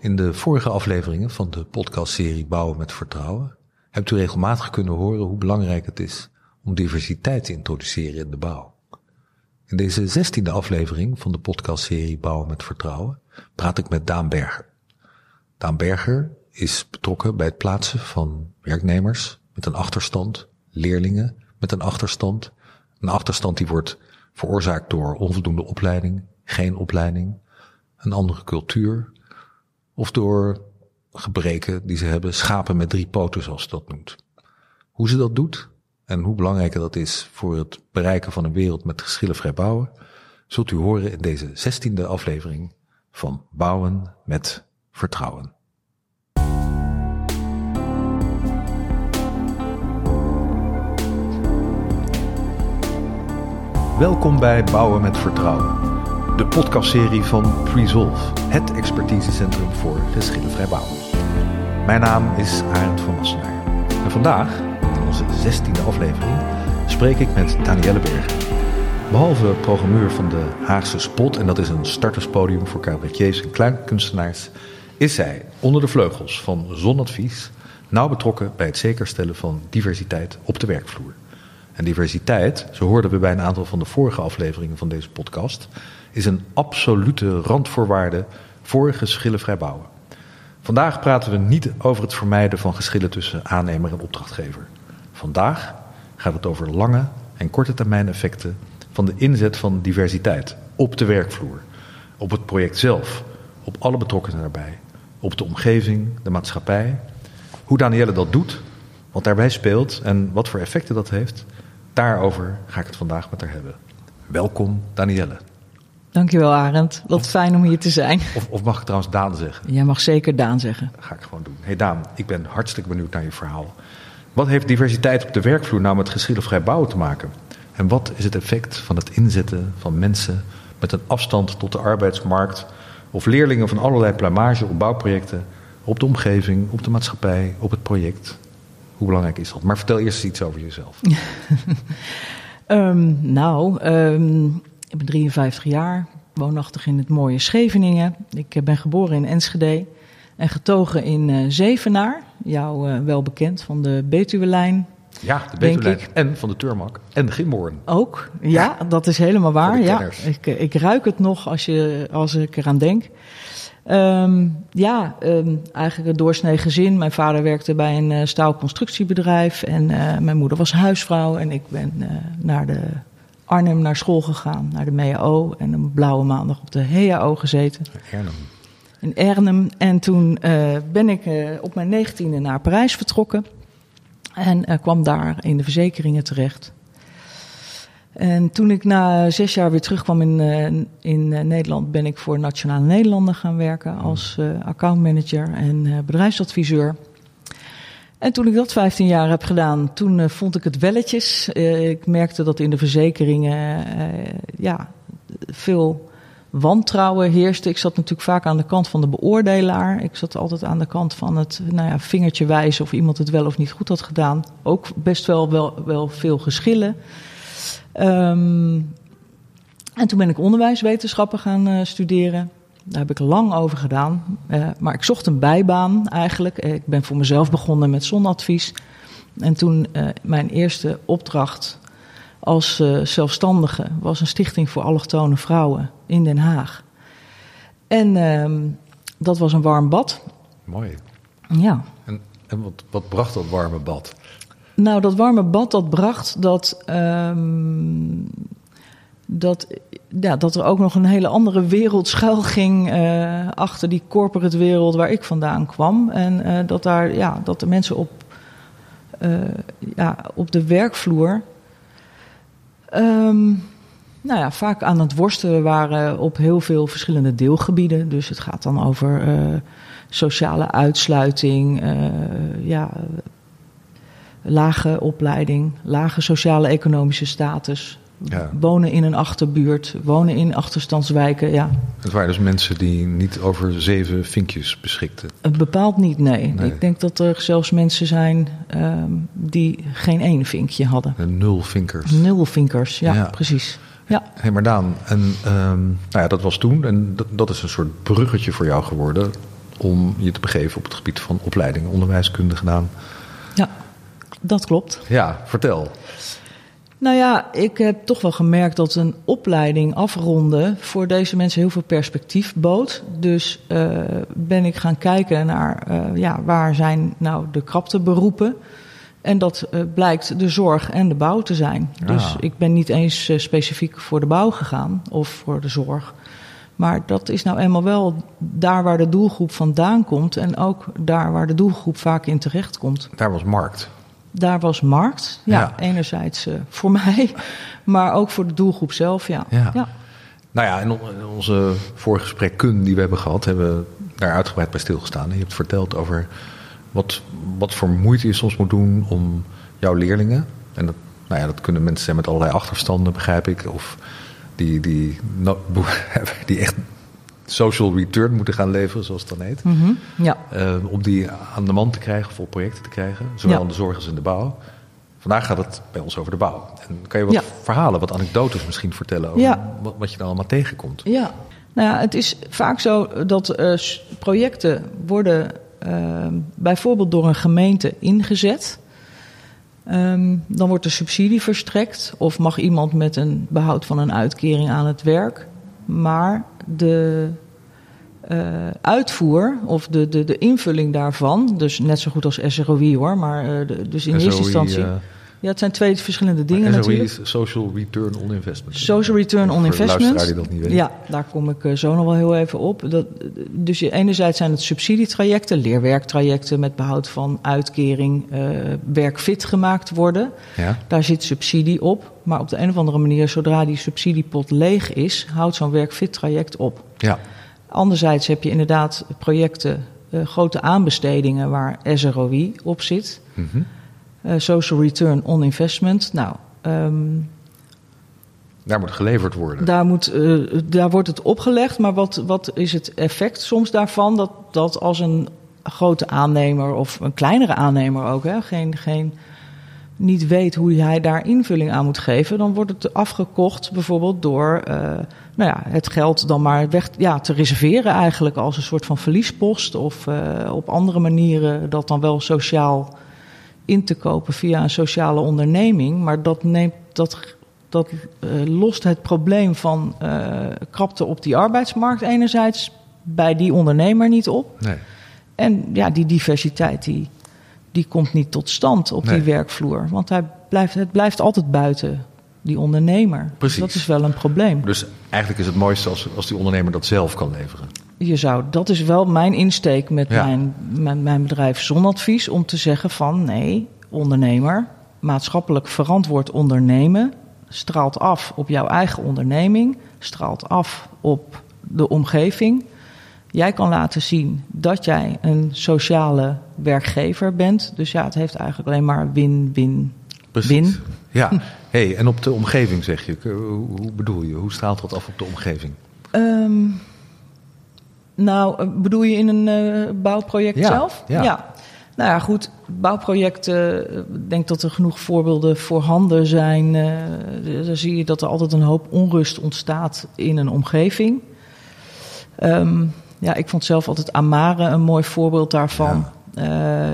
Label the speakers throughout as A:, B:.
A: In de vorige afleveringen van de podcastserie Bouwen met Vertrouwen hebt u regelmatig kunnen horen hoe belangrijk het is om diversiteit te introduceren in de bouw. In deze zestiende aflevering van de podcastserie Bouwen met Vertrouwen praat ik met Daan Berger. Daan Berger is betrokken bij het plaatsen van werknemers met een achterstand, leerlingen met een achterstand, een achterstand die wordt veroorzaakt door onvoldoende opleiding, geen opleiding, een andere cultuur of door gebreken die ze hebben, schapen met drie poten zoals ze dat noemt. Hoe ze dat doet en hoe belangrijk dat is voor het bereiken van een wereld met geschillenvrij bouwen, zult u horen in deze zestiende aflevering van Bouwen met Vertrouwen. Welkom bij Bouwen met Vertrouwen, de podcastserie van Presolve, het expertisecentrum voor geschillenvrij bouwen. Mijn naam is Arend van Massenaar en vandaag, in onze zestiende aflevering, spreek ik met Danielle Berger. Behalve programmeur van de Haagse Spot, en dat is een starterspodium voor cabaretiers en kleinkunstenaars, is zij onder de vleugels van Zonadvies nauw betrokken bij het zekerstellen van diversiteit op de werkvloer. En diversiteit, zo hoorden we bij een aantal van de vorige afleveringen van deze podcast, is een absolute randvoorwaarde voor geschillenvrij bouwen. Vandaag praten we niet over het vermijden van geschillen tussen aannemer en opdrachtgever. Vandaag gaat het over lange en korte termijn effecten van de inzet van diversiteit op de werkvloer, op het project zelf, op alle betrokkenen daarbij, op de omgeving, de maatschappij. Hoe Danielle dat doet, wat daarbij speelt en wat voor effecten dat heeft, Daarover ga ik het vandaag met haar hebben. Welkom, Danielle.
B: Dankjewel, Arend. Wat fijn om hier te zijn.
A: Of, of, mag ik trouwens Daan zeggen?
B: Jij mag zeker Daan zeggen.
A: Dat ga ik gewoon doen. Hey Daan, ik ben hartstikke benieuwd naar je verhaal. Wat heeft diversiteit op de werkvloer nou met geschillenvrij bouwen te maken? En wat is het effect van het inzetten van mensen met een afstand tot de arbeidsmarkt of leerlingen van allerlei plamage op bouwprojecten, op de omgeving, op de maatschappij, op het project? Hoe belangrijk is dat? Maar vertel eerst iets over jezelf.
B: um, nou, um, ik ben 53 jaar, woonachtig in het mooie Scheveningen. Ik eh, ben geboren in Enschede en getogen in uh, Zevenaar. Jou uh, wel bekend van de Betuwe-lijn.
A: Ja, de Betuwe-lijn en van de Turmak en de Gimborn.
B: Ook, ja, ja, dat is helemaal waar. Ja, ik, ik ruik het nog als, je, als ik eraan denk. Um, ja, um, eigenlijk een doorsnee gezin. Mijn vader werkte bij een uh, staalconstructiebedrijf en uh, mijn moeder was huisvrouw. En ik ben uh, naar de Arnhem naar school gegaan, naar de MEAO en een blauwe maandag op de HEAO gezeten.
A: Arnhem.
B: In Arnhem. En toen ben ik op mijn negentiende naar Parijs vertrokken en kwam daar in de verzekeringen terecht. En toen ik na zes jaar weer terugkwam in, uh, in uh, Nederland, ben ik voor Nationale Nederlanden gaan werken als uh, accountmanager en bedrijfsadviseur. En toen ik dat 15 jaar heb gedaan, toen vond ik het welletjes. ik merkte dat in de verzekeringen ja, veel wantrouwen heerste. Ik zat natuurlijk vaak aan de kant van de beoordelaar. Ik zat altijd aan de kant van het nou ja, vingertje wijzen of iemand het wel of niet goed had gedaan. Ook best wel, wel, wel veel geschillen. Um, en toen ben ik onderwijswetenschappen gaan uh, studeren. Daar heb ik lang over gedaan. Uh, maar ik zocht een bijbaan eigenlijk. Eh, ik ben voor mezelf begonnen met zonadvies. En toen uh, mijn eerste opdracht als zelfstandige was een stichting voor allochtone vrouwen in Den Haag. En ehm, dat was een warm bad.
A: Mooi.
B: Ja.
A: En, en wat, wat bracht dat warme bad?
B: Nou, dat warme bad dat bracht dat, um, dat, ja, dat er ook nog een hele andere wereld schuil ging uh, achter die corporate wereld waar ik vandaan kwam. En uh, dat, daar, ja, dat de mensen op, uh, ja, op de werkvloer um, nou ja, vaak aan het worstelen waren op heel veel verschillende deelgebieden. Dus het gaat dan over sociale uitsluiting, ja lage opleiding, lage sociale economische status. Ja. Wonen in een achterbuurt, wonen in achterstandswijken, ja.
A: Het waren dus mensen die niet over zeven vinkjes beschikten?
B: Het bepaalt niet, nee. nee. Ik denk dat er zelfs mensen zijn um, die geen één vinkje hadden.
A: nul vinkers.
B: Nul vinkers, ja, ja. precies. Ja.
A: Hey, maar Daan, en, um, nou ja, dat was toen en dat, dat is een soort bruggetje voor jou geworden om je te begeven op het gebied van opleidingen, onderwijskunde gedaan.
B: Dat klopt.
A: Ja, vertel.
B: Nou ja, ik heb toch wel gemerkt dat een opleiding afronden voor deze mensen heel veel perspectief bood. Dus uh, ben ik gaan kijken naar uh, ja, waar zijn nou de krapteberoepen. En dat uh, blijkt de zorg en de bouw te zijn.
A: Ah.
B: Dus ik ben niet eens specifiek voor de bouw gegaan of voor de zorg. Maar dat is nou eenmaal wel daar waar de doelgroep vandaan komt. En ook daar waar de doelgroep vaak in terecht komt.
A: Daar was markt.
B: Daar was markt. Ja,
A: Ja.
B: enerzijds uh, voor mij, maar ook voor de doelgroep zelf. Ja.
A: Ja.
B: ja.
A: Nou ja, in on- in onze vorige gesprekken die we hebben gehad, hebben we daar uitgebreid bij stilgestaan. En je hebt verteld over wat, wat voor moeite je soms moet doen om jouw leerlingen. En dat, nou ja, dat kunnen mensen zijn met allerlei achterstanden, begrijp ik. Of die, die, no- die echt social return moeten gaan leveren, zoals het dan heet.
B: Mhm. ja.
A: Eh, om die aan de man te krijgen of op projecten te krijgen. Zowel
B: Ja.
A: in de zorg als in de bouw. Vandaag gaat het bij ons over de bouw. En kan je wat
B: Ja.
A: verhalen, wat anekdotes misschien vertellen over wat, wat je daar allemaal tegenkomt?
B: Ja, nou ja, het is vaak zo dat eh, projecten worden eh, bijvoorbeeld door een gemeente ingezet. Ehm, dan wordt er subsidie verstrekt of mag iemand met een behoud van een uitkering aan het werk. Maar de eh, uitvoer of de, de, de invulling daarvan, dus net zo goed als SROI hoor, maar eh, de- dus in eerste instantie. Ja, het zijn twee verschillende dingen
A: SOI
B: natuurlijk.
A: is Social Return on Investment.
B: Social return on investment.
A: die dat niet weet.
B: Ja, daar kom ik eh, zo nog wel heel even op. Dat, dus enerzijds zijn het subsidietrajecten, leerwerktrajecten met behoud van uitkering, eh, werkfit gemaakt worden.
A: Ja?
B: Daar zit subsidie op. Maar op de een of andere manier, zodra die subsidiepot leeg is, houdt zo'n werkfit traject op.
A: Ja.
B: Anderzijds heb je inderdaad projecten, eh, grote aanbestedingen waar SROI op zit.
A: Mhm.
B: Eh, social return on investment. Nou, ehm,
A: Daar moet geleverd worden.
B: Daar, moet, eh, daar wordt het opgelegd, maar wat, wat is het effect soms daarvan? Dat, dat als een grote aannemer of een kleinere aannemer ook, hè, geen, geen, niet weet hoe hij daar invulling aan moet geven, dan wordt het afgekocht bijvoorbeeld door eh, nou ja, het geld dan maar weg ja, te reserveren eigenlijk als een soort van verliespost of op andere manieren dat dan wel sociaal in te kopen via een sociale onderneming. Maar dat, neemt, dat, dat eh, lost het probleem van eh, krapte op die arbeidsmarkt enerzijds bij die ondernemer niet op.
A: Nee.
B: En ja, die diversiteit die, die komt niet tot stand op
A: Nee.
B: die werkvloer. Want hij blijft, het blijft altijd buiten die ondernemer.
A: Precies.
B: Dat is wel een probleem.
A: Dus eigenlijk is het mooiste als, als die ondernemer dat zelf kan leveren.
B: Je zou, dat is wel mijn insteek met
A: Ja.
B: mijn, mijn, mijn bedrijf Zonadvies. Om te zeggen van nee, ondernemer, maatschappelijk verantwoord ondernemen straalt af op jouw eigen onderneming, straalt af op de omgeving. Jij kan laten zien dat jij een sociale werkgever bent. Dus ja, het heeft eigenlijk alleen maar win-win.
A: Precies.
B: Win.
A: Ja. Hey, en op de omgeving zeg je. Hoe, hoe bedoel je? Hoe straalt dat af op de omgeving?
B: Ehm, nou, eh, bedoel je in een eh, bouwproject
A: Ja,
B: zelf?
A: ja.
B: Nou ja, goed. Bouwprojecten, eh, ik denk dat er genoeg voorbeelden voorhanden zijn. eh, dan zie je dat er altijd een hoop onrust ontstaat in een omgeving. Ehm, ja, ik vond zelf altijd Amare een mooi voorbeeld daarvan.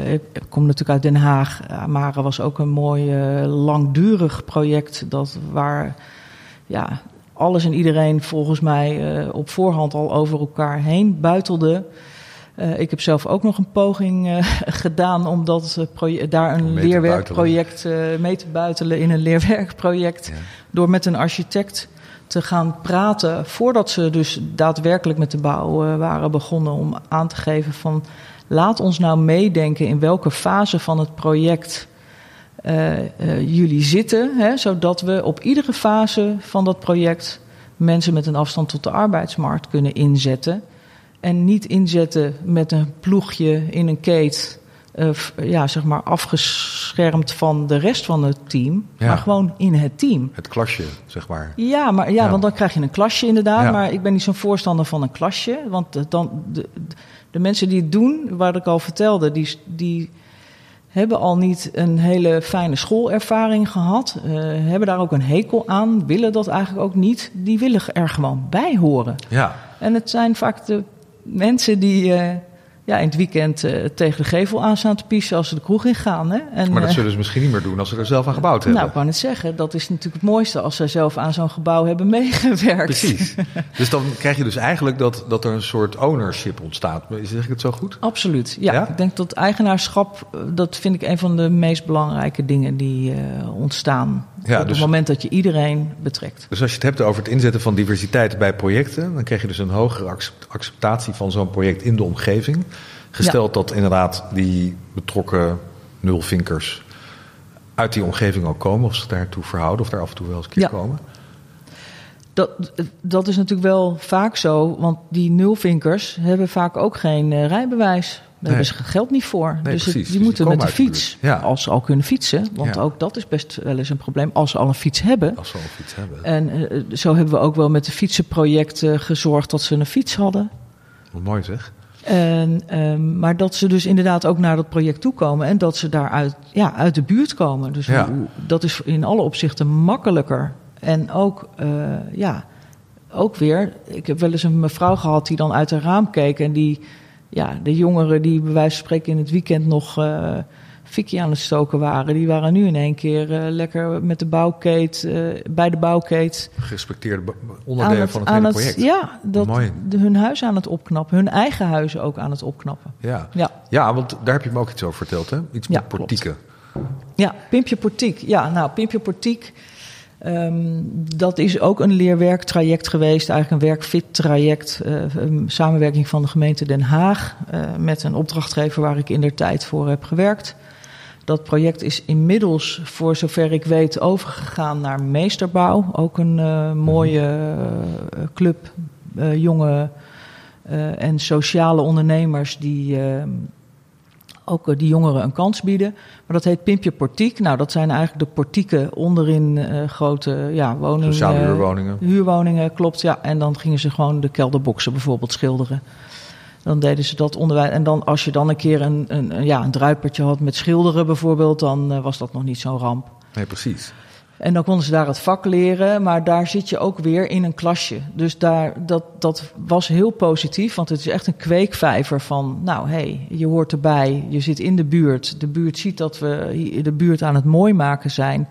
B: Ik, ik kom natuurlijk uit Den Haag. Amare was ook een mooi langdurig project dat waar ja, alles en iedereen volgens mij eh, op voorhand al over elkaar heen buitelde. Eh, ik heb zelf ook nog een poging eh, gedaan om dat, daar een
A: mee
B: leerwerkproject mee te buitelen in een leerwerkproject.
A: Ja.
B: Door met een architect te gaan praten voordat ze dus daadwerkelijk met de bouw waren begonnen om aan te geven van laat ons nou meedenken in welke fase van het project jullie zitten, hè, zodat we op iedere fase van dat project mensen met een afstand tot de arbeidsmarkt kunnen inzetten. En niet inzetten met een ploegje in een keet, eh, ja, zeg maar afgeschermd van de rest van het team,
A: Ja.
B: maar gewoon in het team.
A: Het klasje, zeg maar.
B: Ja, maar, ja,
A: Ja.
B: want dan krijg je een klasje inderdaad.
A: Ja.
B: Maar ik ben niet zo'n voorstander van een klasje. Want eh, dan, de, de mensen die het doen, waar ik al vertelde, die, die hebben al niet een hele fijne schoolervaring gehad. eh, hebben daar ook een hekel aan, willen dat eigenlijk ook niet. Die willen er gewoon bij horen.
A: Ja.
B: En het zijn vaak de mensen die, eh, ja, in het weekend eh, tegen de gevel aan staan te piezen als ze de kroeg ingaan. Hè? En,
A: maar dat
B: eh,
A: zullen ze misschien niet meer doen als ze er zelf aan gebouwd hebben.
B: nou, ik wou net zeggen, dat is natuurlijk het mooiste als zij zelf aan zo'n gebouw hebben meegewerkt.
A: Precies. dus dan krijg je dus eigenlijk dat, dat er een soort ownership ontstaat. Zeg ik het zo goed?
B: Absoluut, ja.
A: Ja?
B: Ik denk dat eigenaarschap, eh, dat vind ik een van de meest belangrijke dingen die ontstaan.
A: Ja,
B: op
A: dus-
B: het moment dat je iedereen betrekt.
A: Dus als je het hebt over het inzetten van diversiteit bij projecten, dan krijg je dus een hogere accept- acceptatie van zo'n project in de omgeving. Gesteld dat inderdaad die betrokken nulvinkers uit die omgeving ook komen, of ze daartoe verhouden, of daar af en toe wel eens een keer
B: Ja.
A: komen.
B: Dat, dat is natuurlijk wel vaak zo, want die nulvinkers hebben vaak ook geen eh, rijbewijs. Daar
A: Nee.
B: hebben ze geld niet voor.
A: Nee,
B: dus het-.
A: Dus
B: die moeten met de fiets.
A: Ja.
B: als ze al kunnen fietsen. Want
A: Ja.
B: ook dat is best wel eens een probleem, als ze al een fiets hebben.
A: Als ze al iets hebben.
B: En eh, zo hebben we ook wel met de fietsenprojecten gezorgd dat ze een fiets hadden.
A: Wat mooi zeg.
B: En, ehm, maar dat ze dus inderdaad ook naar dat project toekomen en dat ze daaruit ja, uit de buurt komen. Dus
A: Ja.
B: hoe- dat is in alle opzichten makkelijker. En ook, eh, ja, ook weer, ik heb wel eens een mevrouw gehad die dan uit haar raam keek en die, ja, de jongeren die bij wijze van spreken in het weekend nog fikkie aan het stoken waren, die waren nu in één keer eh, lekker met de bouwkeet, eh, bij de bouwkeet
A: Gerespecteerde onderdelen van het hele project.
B: Ja, dat,
A: Mooi.
B: de- hun huis aan het opknappen, hun eigen huizen ook aan het opknappen.
A: Ja.
B: Ja.
A: ja, want daar heb je me ook iets over verteld, hè? Iets
B: Ja,
A: met portieken.
B: Ja, Pimpje Portiek. Ja, nou, Pimpje Portiek. Ehm, dat is ook een leerwerktraject geweest, eigenlijk een werkfit-traject. eh, een samenwerking van de gemeente Den Haag eh, met een opdrachtgever waar ik in der tijd voor heb gewerkt. Dat project is inmiddels, voor zover ik weet, overgegaan naar Meesterbouw. Ook een eh, mooie club, jonge en sociale ondernemers die ehm, ook eh, die jongeren een kans bieden. Maar dat heet Pimpje Portiek. Nou, dat zijn eigenlijk de portieken onderin eh, grote ja, woningen.
A: Sociale huurwoningen.
B: Huurwoningen, klopt, ja. En dan gingen ze gewoon de kelderboxen bijvoorbeeld schilderen. Dan deden ze dat onderwijs. En dan als je dan een keer een, een, ja, een druipertje had met schilderen bijvoorbeeld, dan eh, was dat nog niet zo'n ramp.
A: Nee, precies.
B: En dan konden ze daar het vak leren, maar daar zit je ook weer in een klasje. Dus daar, dat, dat was heel positief, want het is echt een kweekvijver van... nou, hé, hey, je hoort erbij, je zit in de buurt. De buurt ziet dat we de buurt aan het mooi maken zijn.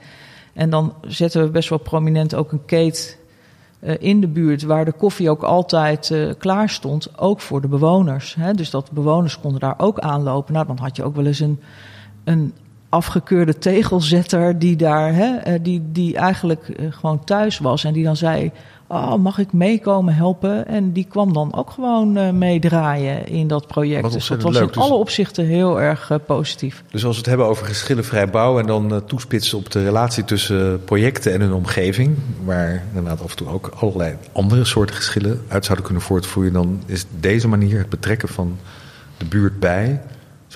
B: En dan zetten we best wel prominent ook een keet eh, in de buurt... waar de koffie ook altijd eh, klaar stond, ook voor de bewoners. Dus dat bewoners konden daar ook aanlopen. Nou, dan had je ook wel eens een, een afgekeurde tegelzetter die daar, hè, eh, die, die eigenlijk eh, gewoon thuis was en die dan zei: Oh, mag ik meekomen helpen? En die kwam dan ook gewoon eh, meedraaien in dat project.
A: Wat
B: dus dat was
A: leuk.
B: in
A: Dus-
B: alle opzichten heel erg positief.
A: Dus als we het hebben over geschillenvrij bouwen en dan toespitsen op de relatie tussen projecten en hun omgeving, waar inderdaad af en toe ook allerlei andere soorten geschillen uit zouden kunnen voortvloeien, dan is deze manier, het betrekken van de buurt bij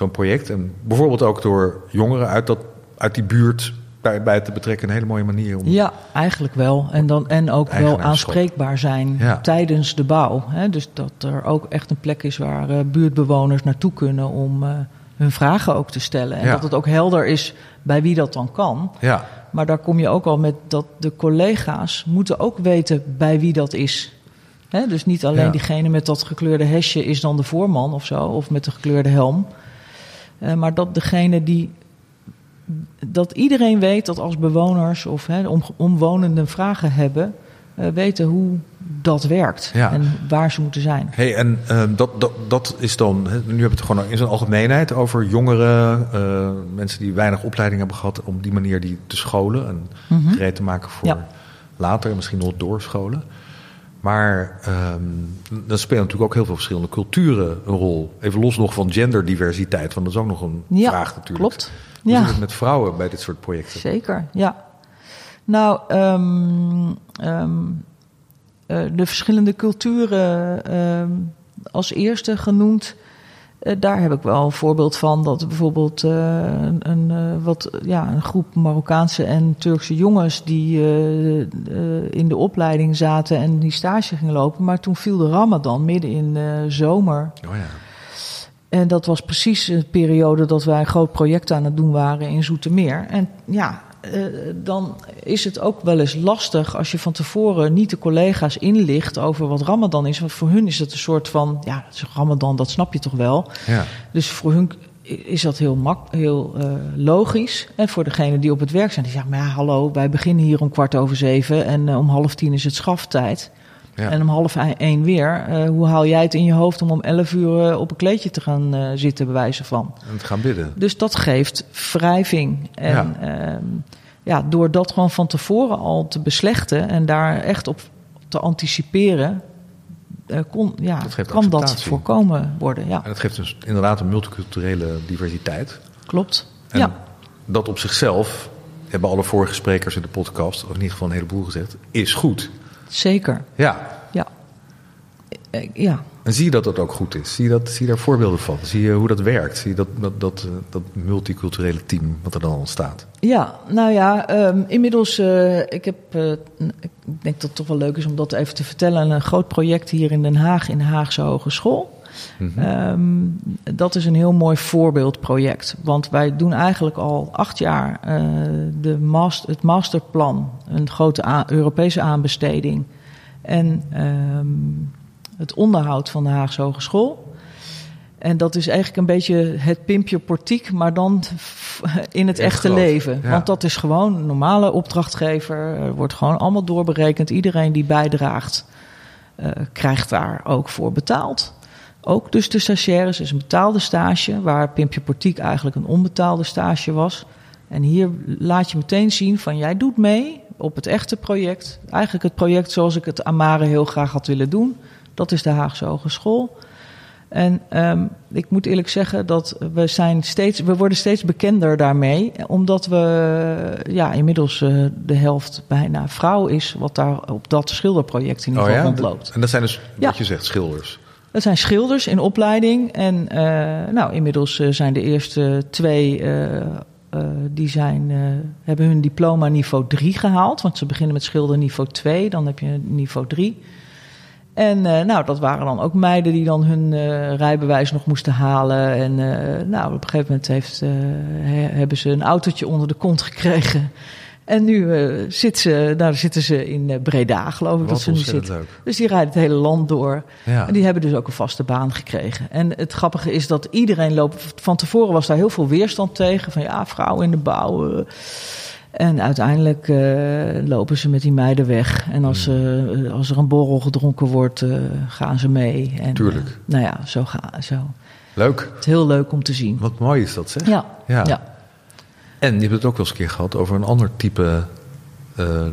A: zo'n project, en bijvoorbeeld ook door jongeren uit, dat, uit die buurt bij, bij te betrekken, een hele mooie manier om.
B: Ja, eigenlijk wel. En, dan, en ook wel aanspreekbaar zijn
A: Ja.
B: tijdens de bouw. Hè? Dus dat er ook echt een plek is waar eh, buurtbewoners naartoe kunnen om eh, hun vragen ook te stellen. En
A: Ja.
B: dat het ook helder is bij wie dat dan kan.
A: Ja,
B: Maar daar kom je ook al met dat de collega's moeten ook weten bij wie dat is. Hè? Dus niet alleen
A: Ja.
B: diegene met dat gekleurde hesje is dan de voorman of zo, of met de gekleurde helm. Eh, maar dat degene die. Dat iedereen weet dat als bewoners of hè, om, omwonenden vragen hebben, eh, weten hoe dat werkt
A: Ja.
B: en waar ze moeten zijn.
A: Hey, en eh, dat, dat, dat is dan, nu hebben we het gewoon in zijn algemeenheid over jongeren, mensen die weinig opleiding hebben gehad, om die manier die te scholen en
B: Mhm.
A: gereed te maken voor
B: Ja.
A: later, misschien nog doorscholen. Maar ehm dan spelen natuurlijk ook heel veel verschillende culturen een rol. Even los nog van genderdiversiteit, want dat is ook nog een
B: Ja,
A: vraag natuurlijk.
B: klopt.
A: Hoe
B: Ja.
A: zit het met vrouwen bij dit soort projecten?
B: Zeker, ja. Nou, ehm, ehm, eh, de verschillende culturen als eerste genoemd. Eh, daar heb ik wel een voorbeeld van dat bijvoorbeeld eh, een, een, eh, wat, ja, een groep Marokkaanse en Turkse jongens die in de opleiding zaten en die stage gingen lopen. Maar toen viel de Ramadan midden in de zomer.
A: Oh ja.
B: En dat was precies de periode dat wij een groot project aan het doen waren in Zoetermeer. En ja, eh, dan is het ook wel eens lastig als je van tevoren niet de collega's inlicht over wat Ramadan is. Want voor hun is het een soort van, ja, Ramadan, dat snap je toch wel.
A: Ja.
B: Dus voor hun is dat heel, mak heel uh, logisch. En voor degene die op het werk zijn, die zeggen: maar ja, hallo, wij beginnen hier om kwart over zeven en uh, om half tien is het schaftijd. Ja. En om half één weer. Uh, hoe haal jij het in je hoofd om om elf uur op een kleedje te gaan zitten, bij wijze van?
A: En te gaan bidden.
B: Dus dat geeft wrijving. En ja. Ehm, ja, door dat gewoon van tevoren al te beslechten en daar echt op te anticiperen, kon, ja, dat kan dat voorkomen worden. Ja.
A: En dat geeft dus inderdaad een multiculturele diversiteit.
B: Klopt.
A: En
B: ja.
A: dat op zichzelf, hebben alle vorige sprekers in de podcast, of in ieder geval een heleboel gezegd, is goed.
B: Zeker.
A: Ja.
B: Ja. Ja.
A: En zie je dat dat ook goed is? Zie je, dat, zie je daar voorbeelden van? Zie je hoe dat werkt? Zie je dat, dat, dat, dat multiculturele team wat er dan ontstaat?
B: Ja, nou ja, um, inmiddels, uh, ik heb, uh, ik denk dat het toch wel leuk is om dat even te vertellen. Een groot project hier in Den Haag, in de Haagse Hogeschool. Mm -hmm. um, dat is een heel mooi voorbeeldproject. Want wij doen eigenlijk al acht jaar uh, de master, het masterplan, een grote Europese aanbesteding. En um, het onderhoud van de Haagse Hogeschool. En dat is eigenlijk een beetje het pimpje portiek, maar dan in het Echt echte leven. Ja. Want dat is gewoon een normale opdrachtgever. Er wordt gewoon allemaal doorberekend. Iedereen die bijdraagt, uh, krijgt daar ook voor betaald. Ook dus de stagiaires is een betaalde stage, waar Pimpje Portiek eigenlijk een onbetaalde stage was. En hier laat je meteen zien van jij doet mee op het echte project. Eigenlijk het project zoals ik het Amare heel graag had willen doen. Dat is de Haagse Hogeschool. En um, ik moet eerlijk zeggen dat we, zijn steeds, we worden steeds bekender daarmee. Omdat we ja, inmiddels uh, de helft bijna vrouw is, wat daar op dat schilderproject in ieder geval
A: oh ja?
B: rondloopt.
A: En dat zijn dus, wat je zegt, schilders.
B: Dat zijn schilders in opleiding. En uh, nou, inmiddels uh, zijn de eerste twee die zijn, hebben hun diploma niveau 3 gehaald. Want ze beginnen met schilder niveau 2, dan heb je niveau 3. En nou, dat waren dan ook meiden die dan hun rijbewijs nog moesten halen. En nou, op een gegeven moment heeft, he, hebben ze een autootje onder de kont gekregen. En nu zit ze, nou, zitten ze in Breda, geloof ik
A: Wat
B: dat ze nu zitten. Dus die rijden het hele land door.
A: Ja.
B: En die hebben dus ook een vaste baan gekregen. En het grappige is dat iedereen loopt... Van tevoren was daar heel veel weerstand tegen. Van ja, vrouwen in de bouw... En uiteindelijk uh, lopen ze met die meiden weg. En als, uh, als er een borrel gedronken wordt, uh, gaan ze mee. En,
A: Tuurlijk.
B: nou ja, zo gaan zo.
A: Leuk.
B: Het is heel leuk om te zien.
A: Wat mooi is dat, zeg.
B: Ja.
A: ja.
B: ja.
A: En je hebt het ook wel eens een keer gehad over een ander type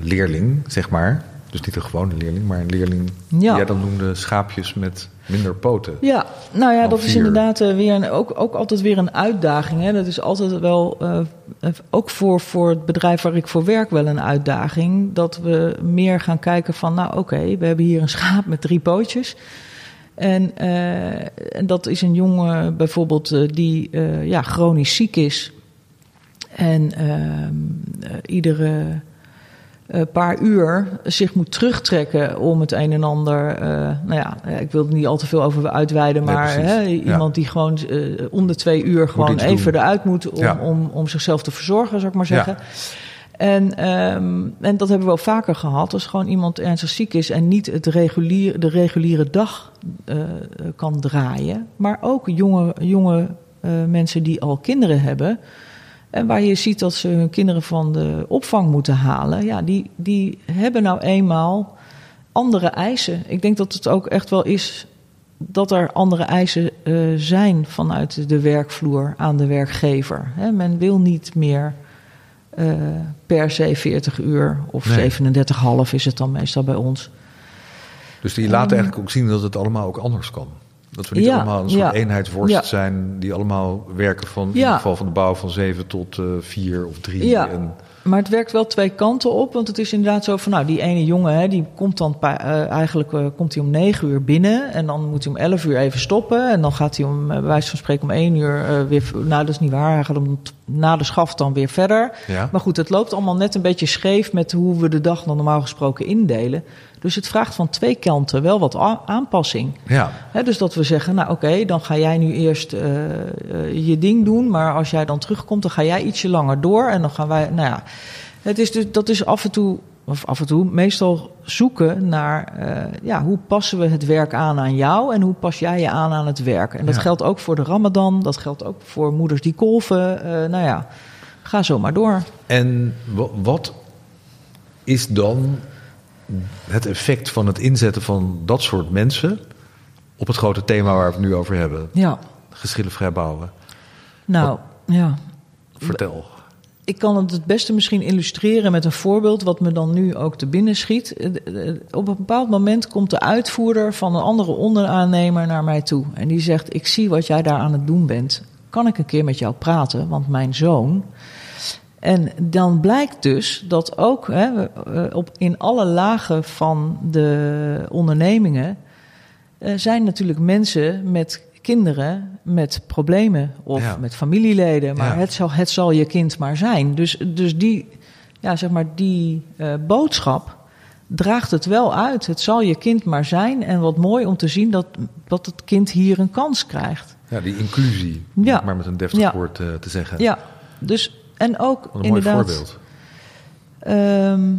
A: leerling, zeg maar. Dus niet een gewone leerling, maar een leerling ja. die jij dan noemde schaapjes met minder poten.
B: Ja, nou ja, dat vier. is inderdaad uh, weer een, ook, ook altijd weer een uitdaging. Hè. Dat is altijd wel, uh, ook voor, voor het bedrijf waar ik voor werk, wel een uitdaging. Dat we meer gaan kijken van, nou oké, okay, we hebben hier een schaap met drie pootjes. En, uh, en dat is een jongen bijvoorbeeld die ja, chronisch ziek is. En ehm, iedere een paar uur zich moet terugtrekken om het een en ander. Uh, nou ja, ik wil er niet al te veel over uitweiden, maar nee, hè, iemand ja. die gewoon om de twee uur gewoon even doen. eruit moet om, ja. om, om zichzelf te verzorgen, zou ik maar zeggen. Ja. En, um, en dat hebben we wel vaker gehad. Als gewoon iemand ernstig ziek is en niet het regulier, de reguliere dag uh, kan draaien. Maar ook jonge, jonge mensen die al kinderen hebben. En waar je ziet dat ze hun kinderen van de opvang moeten halen, ja, die, die hebben nou eenmaal andere eisen. Ik denk dat het ook echt wel is dat er andere eisen uh, zijn vanuit de werkvloer aan de werkgever. He, men wil niet meer uh, per se 40 uur of nee. 37,5 is het dan meestal bij ons.
A: Dus die laten um, eigenlijk ook zien dat het allemaal ook anders kan. Dat we niet
B: Ja,
A: allemaal een soort
B: ja.
A: eenheidsworst
B: Ja.
A: zijn die allemaal werken van in ieder geval van de bouw van zeven tot eh, vier of drie.
B: Ja.
A: En,
B: Maar het werkt wel twee kanten op. Want het is inderdaad zo van, nou, die ene jongen, hè, die komt dan eh, eigenlijk eh, komt hij om negen uur binnen. En dan moet hij om elf uur even stoppen. En dan gaat hij om, bij wijze van spreken, om één uur weer. Nou, dat is niet waar. Hij gaat om na de schaft dan weer verder. Maar goed, het loopt allemaal net een beetje scheef met hoe we de dag dan normaal gesproken indelen. Dus het vraagt van twee kanten wel wat aanpassing.
A: Ja.
B: Dus dat we zeggen, nou oké, dan ga jij nu eerst eh, eh, je ding doen. Maar als jij dan terugkomt, dan ga jij ietsje langer door. En dan gaan wij, nou ja, het is dus, dat is af en toe, of af en toe, meestal zoeken naar, eh, ja, hoe passen we het werk aan aan jou en hoe pas jij je aan aan het werk. En dat
A: Ja.
B: geldt ook voor de ramadan, dat geldt ook voor moeders die kolven. nou ja, ga zo maar door.
A: En wa- wat is dan het effect van het inzetten van dat soort mensen op het grote thema waar we het nu over hebben?
B: Ja,
A: Geschillenvrij bouwen.
B: nou, ja.
A: Vertel.
B: Ik kan het het beste misschien illustreren met een voorbeeld, wat me dan nu ook te binnen schiet. Eh, eh, Op een bepaald moment komt de uitvoerder van een andere onderaannemer naar mij toe. En die zegt: Ik zie wat jij daar aan het doen bent. Kan ik een keer met jou praten? Want mijn zoon. En dan blijkt dus dat ook hè, op, in alle lagen van de ondernemingen eh, zijn natuurlijk mensen met kinderen met problemen of
A: Ja.
B: met familieleden. Maar
A: Ja.
B: het, zal, het zal je kind maar zijn. Dus, dus die, ja, zeg maar die eh, boodschap draagt het wel uit. Het zal je kind maar zijn. En wat mooi om te zien dat, dat het kind hier een kans krijgt.
A: Ja, die inclusie,
B: Ja.
A: maar met een deftig woord eh, te zeggen.
B: Ja, dus en ook
A: een mooi
B: inderdaad.
A: voorbeeld.
B: Ehm,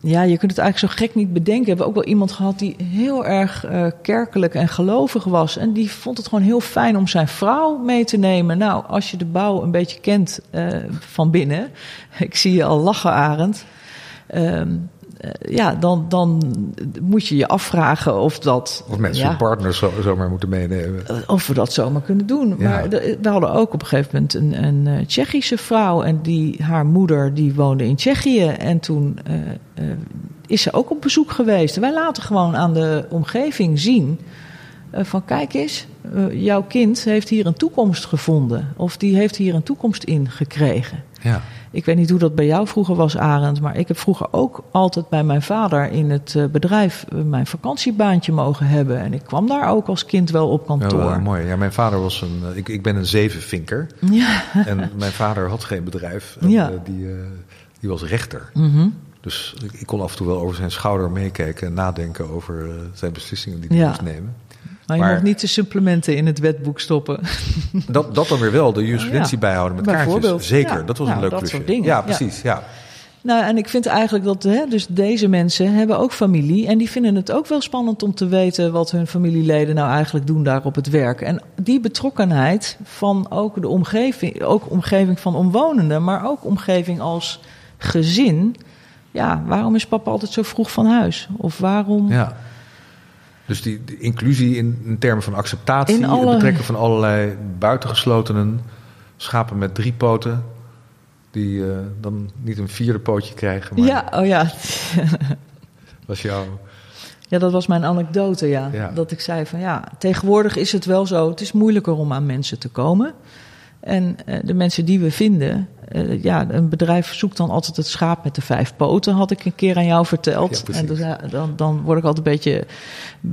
B: ja, je kunt het eigenlijk zo gek niet bedenken. We hebben ook wel iemand gehad die heel erg eh, kerkelijk en gelovig was. En die vond het gewoon heel fijn om zijn vrouw mee te nemen. Nou, als je de bouw een beetje kent eh, van binnen. Ik zie je al lachen, Arend. Eh, ja, dan, dan moet je je afvragen of dat.
A: Of mensen
B: ja,
A: hun partners zo, zomaar moeten meenemen.
B: eh, Of we dat zomaar kunnen doen.
A: Ja.
B: Maar de- we hadden ook op een gegeven moment een, een eh, Tsjechische vrouw. En die, haar moeder die woonde in Tsjechië. En toen eh, eh, is ze ook op bezoek geweest. Wij laten gewoon aan de omgeving zien. eh, van kijk eens, eh, jouw kind heeft hier een toekomst gevonden. Of die heeft hier een toekomst in gekregen.
A: Ja.
B: Ik weet niet hoe dat bij jou vroeger was, Arend. Maar ik heb vroeger ook altijd bij mijn vader in het eh, bedrijf eh, mijn vakantiebaantje mogen hebben. En ik kwam daar ook als kind wel op
A: Ja,
B: kantoor.
A: wel mooi. Ja, mijn vader was een. eh, Ik, ik ben een zevenvinker.
B: Ja.
A: En mijn vader had geen bedrijf. En,
B: Ja.
A: eh, die, eh, die was rechter.
B: Mhm.
A: Dus ik, kon af en toe wel over zijn schouder meekijken en nadenken over eh, zijn beslissingen die hij
B: Ja.
A: moest nemen.
B: Maar je
A: Maar-
B: mag niet de supplementen in het wetboek stoppen.
A: Dat, dat dan weer wel, de jurisprudentie
B: Ja.
A: bijhouden met kaartjes. Zeker,
B: Ja.
A: dat was een leuk
B: dat soort dingen.
A: Ja,
B: Ja.
A: precies. Ja.
B: Nou, en ik vind eigenlijk dat hè, dus deze mensen hebben ook familie. En die vinden het ook wel spannend om te weten wat hun familieleden nou eigenlijk doen daar op het werk. En die betrokkenheid van ook de omgeving, ook omgeving van omwonenden, maar ook omgeving als gezin. Ja, waarom is papa altijd zo vroeg van huis? Of waarom?
A: ja. Dus die, die inclusie in, in termen van acceptatie,
B: In alle-
A: het betrekken van allerlei buitengeslotenen, schapen met drie poten, die eh, dan niet een vierde pootje krijgen. Maar
B: Ja, oh ja.
A: was jouw.
B: Ja, dat was mijn anekdote, ja.
A: Ja.
B: Dat ik zei van ja, tegenwoordig is het wel zo, het is moeilijker om aan mensen te komen. En eh, de mensen die we vinden, eh, ja, een bedrijf zoekt dan altijd het schaap met de vijf poten, had ik een keer aan jou verteld. en dus, dan, dan word ik altijd een beetje, een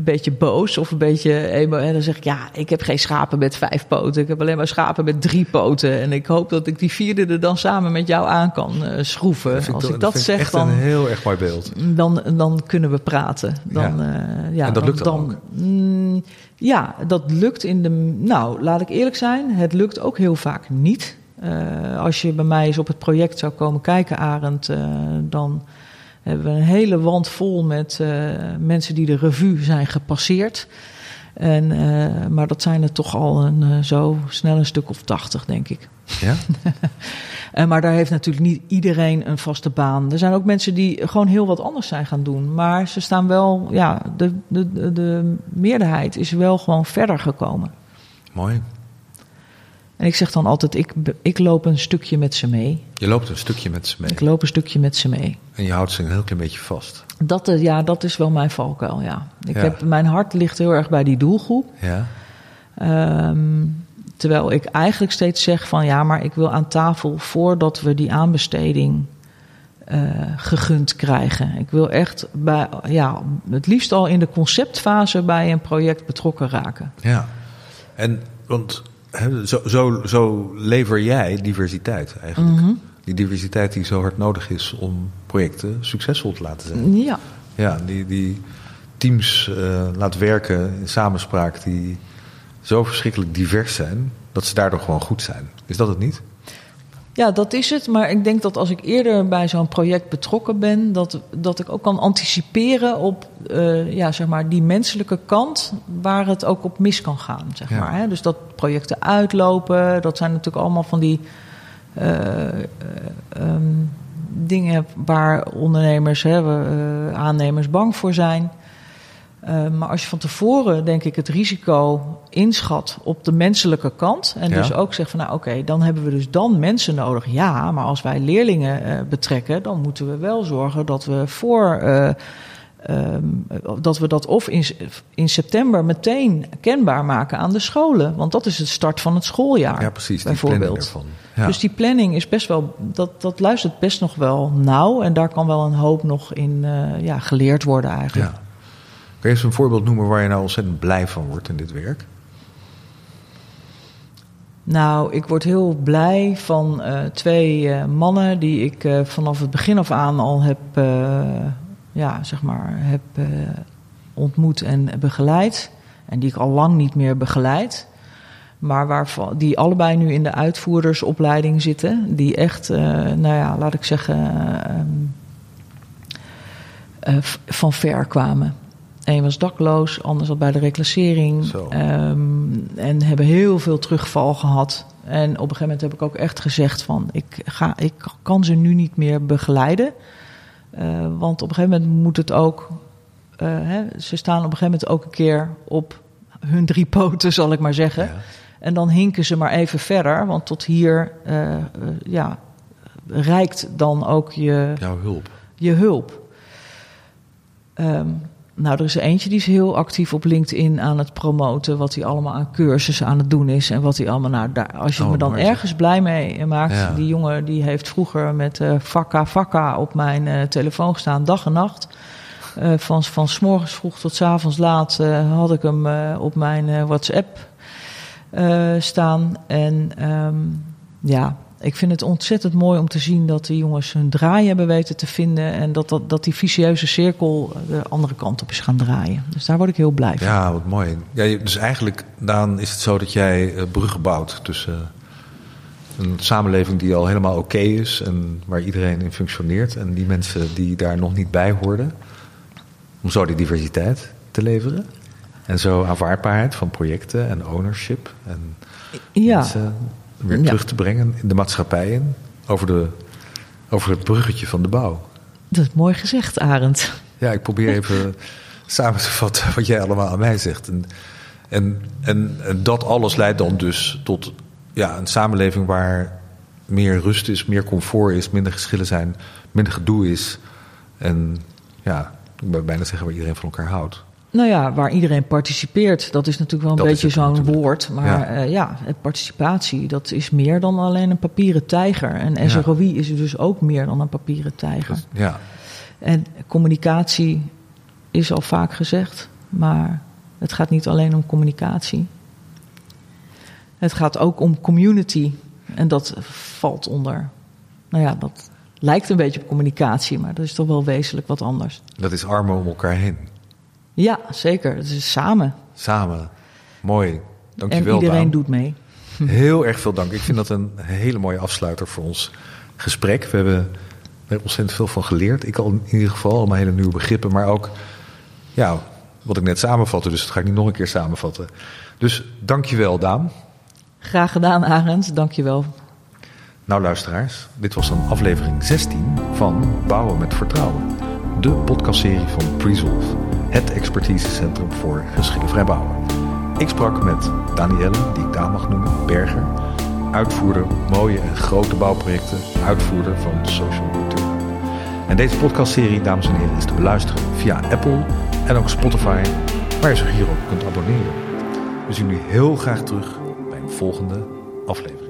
B: beetje boos of een beetje emo. En dan zeg ik, ja, ik heb geen schapen met vijf poten, ik heb alleen maar schapen met drie poten. En ik hoop dat ik die vierde er dan samen met jou aan kan eh, schroeven. Als ik dat, zeg,
A: echt
B: dan
A: een heel erg mooi beeld.
B: dan, dan kunnen we praten. Dan,
A: Ja.
B: eh, ja,
A: En dat lukt dan ook?
B: mm, ja, dat lukt in de. Nou, laat ik eerlijk zijn, het lukt ook heel vaak niet. Eh, als je bij mij eens op het project zou komen kijken, Arend, eh, dan hebben we een hele wand vol met eh, mensen die de revue zijn gepasseerd. En, maar dat zijn er toch al een, zo snel een stuk of tachtig, denk ik.
A: Ja?
B: Maar daar heeft natuurlijk niet iedereen een vaste baan. Er zijn ook mensen die gewoon heel wat anders zijn gaan doen. Maar ze staan wel, ja, de, de, de, de meerderheid is wel gewoon verder gekomen.
A: Mooi.
B: En ik zeg dan altijd, ik, ik loop een stukje met ze mee.
A: Je loopt een stukje met ze mee.
B: Ik loop een stukje met ze mee.
A: En je houdt ze een heel klein beetje vast.
B: Dat, eh, ja, dat is wel mijn valkuil, ja. Ik
A: Ja.
B: Heb, mijn hart ligt heel erg bij die doelgroep.
A: Ja?
B: Ehm, terwijl ik eigenlijk steeds zeg van ja, maar ik wil aan tafel voordat we die aanbesteding eh, gegund krijgen. Ik wil echt bij, ja, het liefst al in de conceptfase bij een project betrokken raken.
A: Ja. En, want zo, zo, zo lever jij diversiteit eigenlijk.
B: Mhm.
A: Die diversiteit die zo hard nodig is om projecten succesvol te laten zijn.
B: Ja,
A: Ja, die, die teams eh, laat werken in samenspraak die zo verschrikkelijk divers zijn, dat ze daardoor gewoon goed zijn. Is dat het niet?
B: Ja, dat is het. Maar ik denk dat als ik eerder bij zo'n project betrokken ben, dat, dat ik ook kan anticiperen op eh, ja, zeg maar die menselijke kant waar het ook op mis kan gaan. Zeg
A: Ja.
B: maar, hè. Dus dat projecten uitlopen, dat zijn natuurlijk allemaal van die eh, eh, ehm, dingen waar ondernemers, hè, we, aannemers bang voor zijn. Eh, maar als je van tevoren, denk ik, het risico inschat op de menselijke kant. En
A: Ja.
B: dus ook zegt van, nou oké, dan hebben we dus dan mensen nodig. Ja, maar als wij leerlingen eh, betrekken, dan moeten we wel zorgen dat we voor. eh, ehm, dat we dat of in, in september meteen kenbaar maken aan de scholen. Want dat is het start van het schooljaar.
A: Ja, precies. Die planning
B: bijvoorbeeld.
A: Ja.
B: Dus die planning is best wel, dat, dat luistert best nog wel nauw. En daar kan wel een hoop nog in ja, geleerd worden eigenlijk.
A: ja. Kun je eens een voorbeeld noemen waar je nou ontzettend blij van wordt in dit werk?
B: Nou, ik word heel blij van eh, twee eh, mannen die ik eh, vanaf het begin af aan al heb, ja, zeg maar, heb ontmoet en begeleid. En die ik al lang niet meer begeleid. Maar waarvan, die allebei nu in de uitvoerdersopleiding zitten. Die echt, nou ja, laat ik zeggen, van ver kwamen. Eén was dakloos, ander zat bij de reclassering. Ehm, en hebben heel veel terugval gehad. En op een gegeven moment heb ik ook echt gezegd van... ik, ga, ik kan ze nu niet meer begeleiden. Eh, want op een gegeven moment moet het ook... eh, hè, ze staan op een gegeven moment ook een keer op hun drie poten, zal ik maar zeggen.
A: Ja.
B: En dan hinken ze maar even verder. Want tot hier eh, ja, reikt dan ook je,
A: Jouw hulp.
B: je hulp. Ehm, nou, er is er eentje die is heel actief op LinkedIn aan het promoten. Wat hij allemaal aan cursussen aan het doen is. En wat hij allemaal. Nou, daar, als je
A: Oh,
B: me dan
A: mooi
B: ergens blij mee maakt.
A: Ja.
B: Die jongen die heeft vroeger met eh vakka vakka op mijn eh, telefoon gestaan, dag en nacht. Eh, van, van s morgens vroeg tot s avonds laat had ik hem op mijn WhatsApp staan. En ehm, ja, ik vind het ontzettend mooi om te zien dat de jongens hun draai hebben weten te vinden. En dat, dat, dat die vicieuze cirkel de andere kant op is gaan draaien. Dus daar word ik heel blij van.
A: Ja, wat mooi. Ja, dus eigenlijk, Daan, is het zo dat jij eh, bruggen bouwt tussen eh, een samenleving die al helemaal oké is en waar iedereen in functioneert en die mensen die daar nog niet bij hoorden, om zo die diversiteit te leveren. En zo aanvaardbaarheid van projecten en ownership en
B: Ja,
A: mensen weer terug te brengen in de maatschappij in over, de, over het bruggetje van de bouw.
B: dat is mooi gezegd, Arend.
A: Ja, ik probeer even samen te vatten wat jij allemaal aan mij zegt. En, en, en, en dat alles leidt dan dus tot ja, een samenleving waar meer rust is, meer comfort is, minder geschillen zijn, minder gedoe is. En ja, ik wil bijna zeggen waar iedereen van elkaar houdt.
B: Nou ja, waar iedereen participeert, dat is natuurlijk wel een
A: Dat
B: beetje zo'n woord. Maar
A: Ja.
B: ja. ja, participatie, dat is meer dan alleen een papieren tijger. En
A: Ja.
B: SROI is dus ook meer dan een papieren tijger.
A: Ja,
B: En communicatie is al vaak gezegd, maar het gaat niet alleen om communicatie. Het gaat ook om community. En dat valt onder. Nou ja, dat lijkt een beetje op communicatie, maar dat is toch wel wezenlijk wat anders.
A: dat is armen om elkaar heen.
B: Ja, zeker. Het is samen.
A: Samen. Mooi. Dankjewel,
B: en iedereen
A: Daan.
B: doet mee.
A: Heel erg veel dank. Ik vind dat een hele mooie afsluiter voor ons gesprek. We hebben, hebben ontzettend veel van geleerd. Ik al in ieder geval allemaal hele nieuwe begrippen, maar ook ja, wat ik net samenvatte. Dus dat ga ik niet nog een keer samenvatten. Dus dankjewel, Daan.
B: Graag gedaan, Arend. Dank je wel.
A: Nou, luisteraars, dit was dan aflevering 16 van Bouwen met Vertrouwen. De podcastserie van Presolve, het expertisecentrum voor geschillenvrij bouwen. Ik sprak met Danielle, die ik Daan mag noemen, Berger, uitvoerder mooie en grote bouwprojecten, uitvoerder van Social Return. En deze podcastserie, dames en heren, is te beluisteren via Apple en ook Spotify, waar je zich hierop kunt abonneren. We zien jullie heel graag terug bij een volgende aflevering.